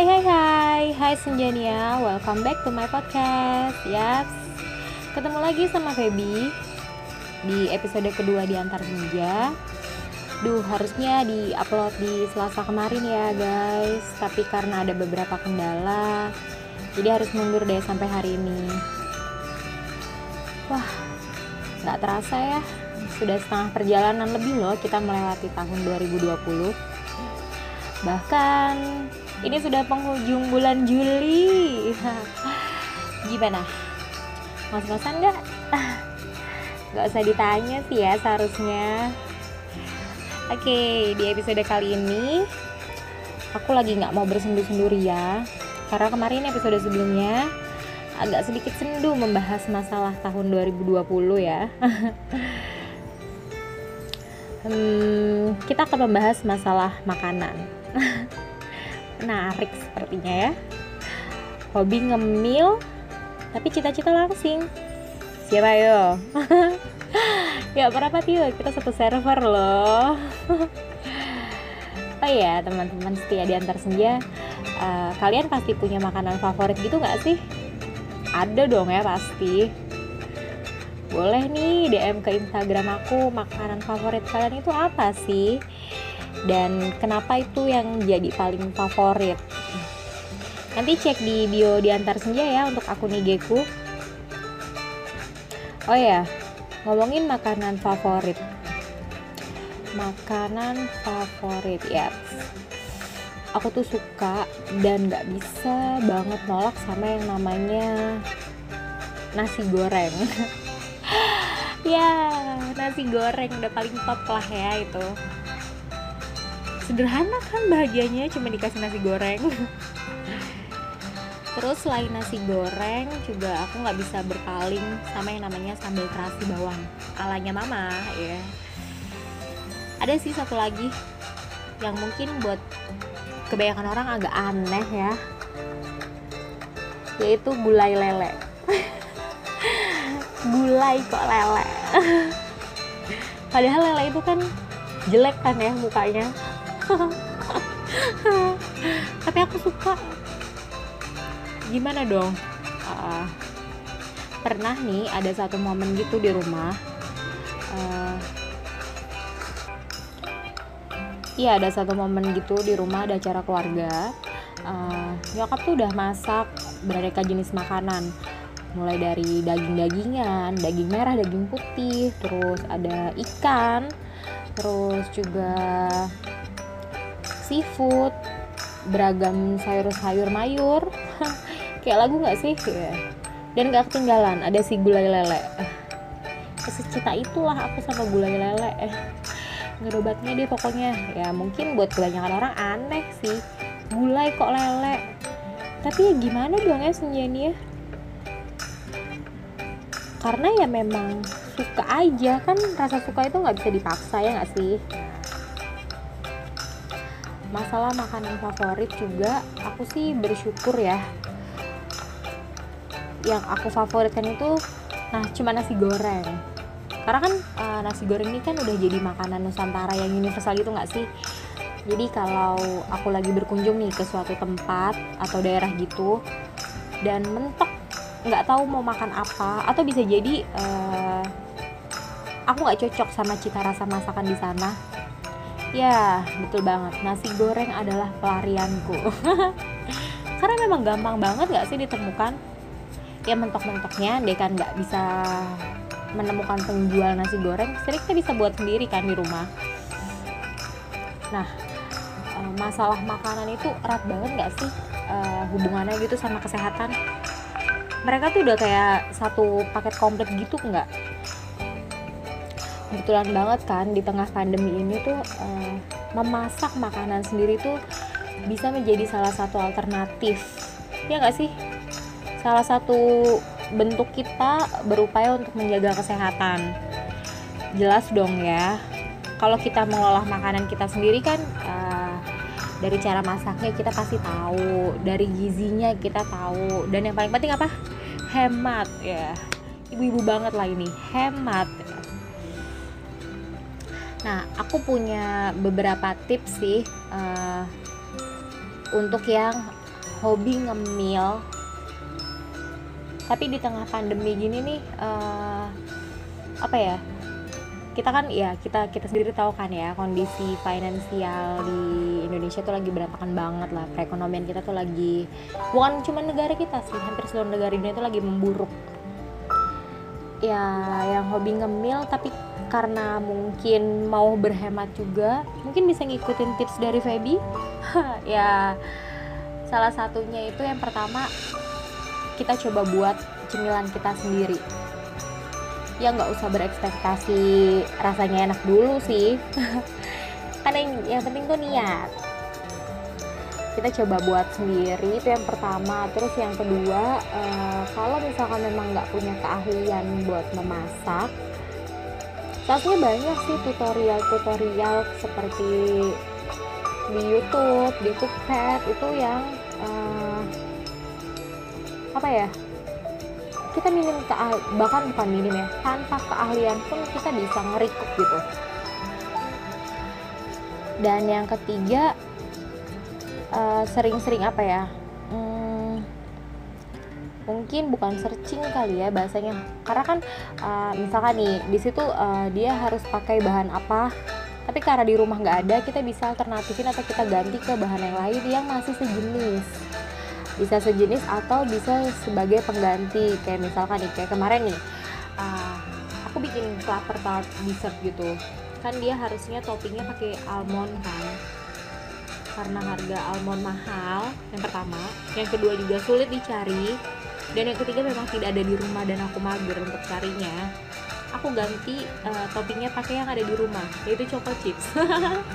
Hai hai hai, hai Senjania, welcome back to my podcast. Yaps, ketemu lagi sama Feby Di episode kedua di Antar Senja Duh, harusnya di-upload di Selasa kemarin ya guys. Tapi karena ada beberapa kendala Jadi harus mundur deh sampai hari ini. Wah, gak terasa ya. Sudah setengah perjalanan lebih loh kita melewati tahun 2020 Bahkan ini sudah penghujung bulan Juli. Gimana? Ngos-ngosan nggak? Nggak usah ditanya sih ya seharusnya. Oke di episode kali ini aku lagi nggak mau bersendu-sendu ya karena kemarin episode sebelumnya agak sedikit sendu membahas masalah tahun 2020 ya. Hmm, kita akan membahas masalah makanan menarik sepertinya ya. Hobi ngemil tapi cita-cita langsing. Siapa yo? Ya berapa yuk kita satu server loh. Oh ya teman-teman setia di antar senja uh, kalian pasti punya makanan favorit gitu nggak sih? Ada dong ya pasti. Boleh nih DM ke Instagram aku makanan favorit kalian itu apa sih dan kenapa itu yang jadi paling favorit? Nanti cek di bio di antar senja ya untuk akun IG ku. Oh ya ngomongin makanan favorit. Makanan favorit ya. Aku tuh suka dan nggak bisa banget nolak sama yang namanya nasi goreng. Ya nasi goreng udah paling top lah ya itu sederhana kan bahagianya cuma dikasih nasi goreng. Terus selain nasi goreng juga aku nggak bisa berpaling sama yang namanya sambal terasi bawang alanya mama ya. Ada sih satu lagi yang mungkin buat kebanyakan orang agak aneh ya yaitu gulai lele. Gulai kok lele. Padahal lele itu kan jelek kan ya mukanya tapi aku suka. Gimana dong? Uh, pernah nih ada satu momen gitu di rumah. Uh, iya ada satu momen gitu di rumah ada acara keluarga. Uh, nyokap tuh udah masak beraneka jenis makanan. Mulai dari daging-dagingan, daging merah, daging putih, terus ada ikan, terus juga seafood beragam sayur-sayur mayur. Kayak lagu nggak sih? Ya. dan gak ketinggalan ada si gulai lele. Secita itulah aku sama gulai lele. Eh ngerobatnya deh pokoknya. Ya mungkin buat kebanyakan orang aneh sih. Gulai kok lele. Tapi ya gimana dong ya senjani ya? Karena ya memang suka aja. Kan rasa suka itu nggak bisa dipaksa ya nggak sih masalah makanan favorit juga aku sih bersyukur ya. Yang aku favoritkan itu nah cuma nasi goreng. Karena kan uh, nasi goreng ini kan udah jadi makanan nusantara yang universal gitu nggak sih? Jadi kalau aku lagi berkunjung nih ke suatu tempat atau daerah gitu dan mentok nggak tahu mau makan apa atau bisa jadi uh, aku nggak cocok sama cita rasa masakan di sana Ya, betul banget. Nasi goreng adalah pelarianku. Karena memang gampang banget gak sih ditemukan? Ya mentok-mentoknya deh kan gak bisa menemukan penjual nasi goreng. Seringnya bisa buat sendiri kan di rumah. Nah, eh, masalah makanan itu erat banget gak sih uh, hubungannya gitu sama kesehatan? Mereka tuh udah kayak satu paket komplit gitu nggak? Kebetulan banget kan di tengah pandemi ini tuh uh, memasak makanan sendiri tuh bisa menjadi salah satu alternatif. Ya nggak sih? Salah satu bentuk kita berupaya untuk menjaga kesehatan. Jelas dong ya kalau kita mengolah makanan kita sendiri kan uh, dari cara masaknya kita pasti tahu dari gizinya kita tahu dan yang paling penting apa? Hemat ya. Ibu-ibu banget lah ini hemat Nah, aku punya beberapa tips sih uh, untuk yang hobi ngemil. Tapi di tengah pandemi gini nih uh, apa ya kita kan ya kita kita sendiri tahu kan ya kondisi finansial di Indonesia tuh lagi berantakan banget lah. Perekonomian kita tuh lagi bukan cuma negara kita sih hampir seluruh negara dunia itu lagi memburuk. Ya yang hobi ngemil tapi karena mungkin mau berhemat juga mungkin bisa ngikutin tips dari Feby. Ya salah satunya itu yang pertama kita coba buat cemilan kita sendiri. Ya nggak usah berekspektasi rasanya enak dulu sih. Kan yang, yang penting tuh niat. Kita coba buat sendiri itu yang pertama. Terus yang kedua uh, kalau misalkan memang nggak punya keahlian buat memasak saatnya banyak sih tutorial-tutorial seperti di YouTube, di Cookpad itu yang uh, apa ya? Kita minim keah bahkan bukan minim ya tanpa keahlian pun kita bisa ngerikuk gitu. Dan yang ketiga eh, sering-sering uh, apa ya? Hmm, mungkin bukan searching kali ya bahasanya. Karena kan uh, misalkan nih di situ uh, dia harus pakai bahan apa tapi karena di rumah nggak ada kita bisa alternatifin atau kita ganti ke bahan yang lain yang masih sejenis. Bisa sejenis atau bisa sebagai pengganti. Kayak misalkan nih kayak kemarin nih uh, aku bikin klaper tart dessert gitu. Kan dia harusnya toppingnya pakai almond kan. Karena harga almond mahal yang pertama. Yang kedua juga sulit dicari dan yang ketiga memang tidak ada di rumah dan aku mager untuk carinya. Aku ganti uh, toppingnya pakai yang ada di rumah yaitu chocolate chips.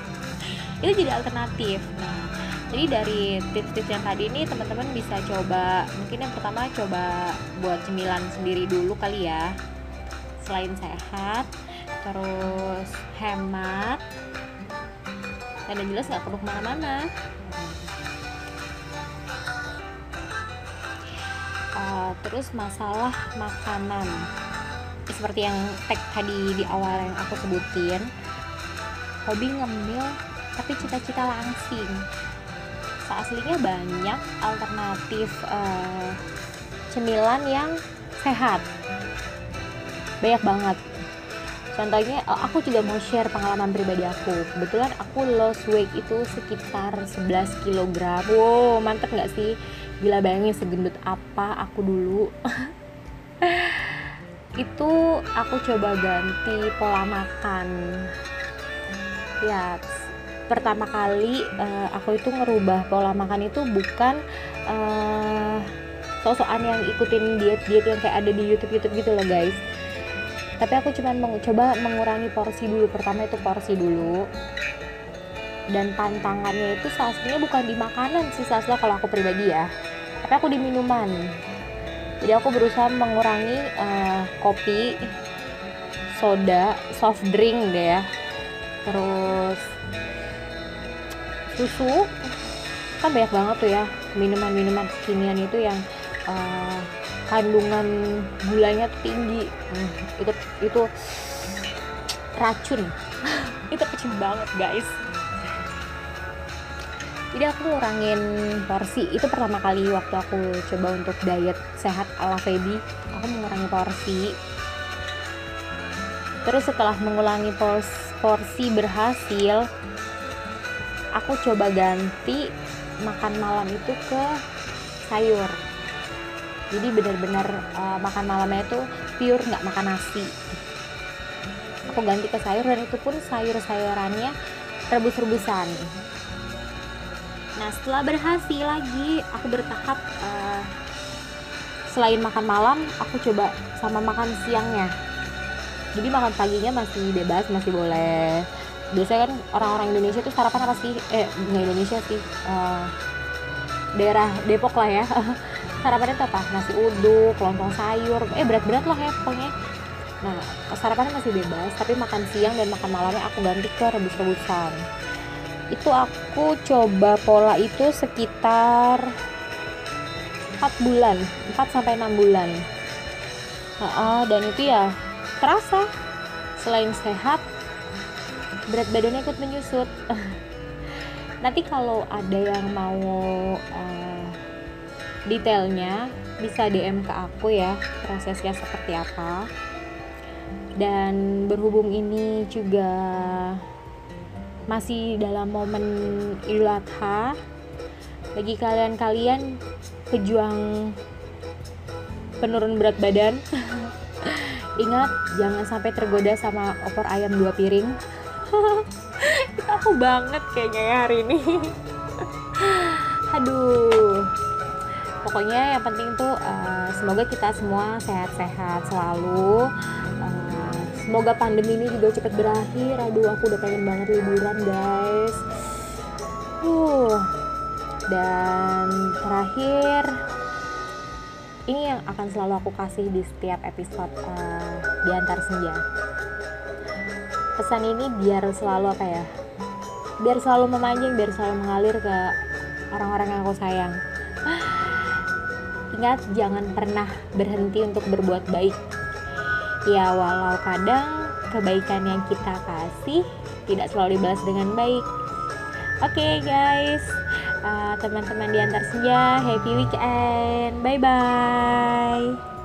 Itu jadi alternatif. Nah jadi dari tips-tips yang tadi ini teman-teman bisa coba mungkin yang pertama coba buat cemilan sendiri dulu kali ya. Selain sehat terus hemat dan yang jelas nggak perlu ke mana-mana uh, terus masalah makanan. Seperti yang tag tadi di awal yang aku sebutin hobi ngemil tapi cita-cita langsing. Aslinya banyak alternatif uh, cemilan yang sehat. Banyak banget. Contohnya uh, aku juga mau share pengalaman pribadi aku. Kebetulan aku lost weight itu sekitar 11 kg wow mantep nggak sih gila bayangin segendut apa aku dulu. Itu aku coba ganti pola makan. Ya pertama kali uh, aku itu ngerubah pola makan itu bukan uh, sosokan yang ikutin diet-diet yang kayak ada di YouTube-YouTube gitu loh guys. Tapi aku cuma mencoba mengurangi porsi dulu. Pertama itu porsi dulu dan tantangannya itu salah bukan di makanan sih salah kalau aku pribadi ya. Tapi aku di minuman. Jadi aku berusaha mengurangi uh, kopi soda soft drink deh ya. Terus susu. Kan banyak banget tuh ya minuman-minuman kekinian itu yang uh, kandungan gulanya tinggi. Hmm, itu itu racun. Itu kecil banget guys jadi aku ngurangin porsi. Itu pertama kali waktu aku coba untuk diet sehat ala Feby. Aku mengurangi porsi. Terus setelah mengulangi porsi berhasil aku coba ganti makan malam itu ke sayur. Jadi benar-benar uh, makan malamnya itu pure nggak makan nasi. Aku ganti ke sayur dan itu pun sayur-sayurannya rebus-rebusan nah setelah berhasil lagi aku bertahap uh, selain makan malam aku coba sama makan siangnya. Jadi makan paginya masih bebas masih boleh. Biasanya kan orang-orang Indonesia tuh sarapan apa sih? Eh nggak Indonesia sih uh, daerah Depok lah ya. Sarapannya tuh apa? Nasi uduk lontong sayur eh berat-berat lah ya pokoknya. Nah sarapannya masih bebas tapi makan siang dan makan malamnya aku ganti ke rebus-rebusan itu aku coba pola itu sekitar 4 bulan 4 sampai 6 bulan. Nah, dan itu ya terasa. Selain sehat berat badannya ikut menyusut. Nanti kalau ada yang mau uh, detailnya bisa DM ke aku ya prosesnya seperti apa. Dan berhubung ini juga masih dalam momen Idul Adha bagi kalian-kalian pejuang penurun berat badan ingat jangan sampai tergoda sama opor ayam dua piring. Itu aku banget kayaknya ya hari ini. Aduh. Pokoknya yang penting tuh uh, semoga kita semua sehat-sehat selalu semoga pandemi ini juga cepat berakhir. Aduh aku udah pengen banget liburan guys. Uh dan terakhir ini yang akan selalu aku kasih di setiap episode uh, di antar senja. Pesan ini biar selalu apa ya? Biar selalu memanjang biar selalu mengalir ke orang-orang yang aku sayang. Ingat jangan pernah berhenti untuk berbuat baik ya walau kadang kebaikan yang kita kasih tidak selalu dibalas dengan baik. Oke okay, guys. Uh, teman-teman di antar senja happy weekend. Bye bye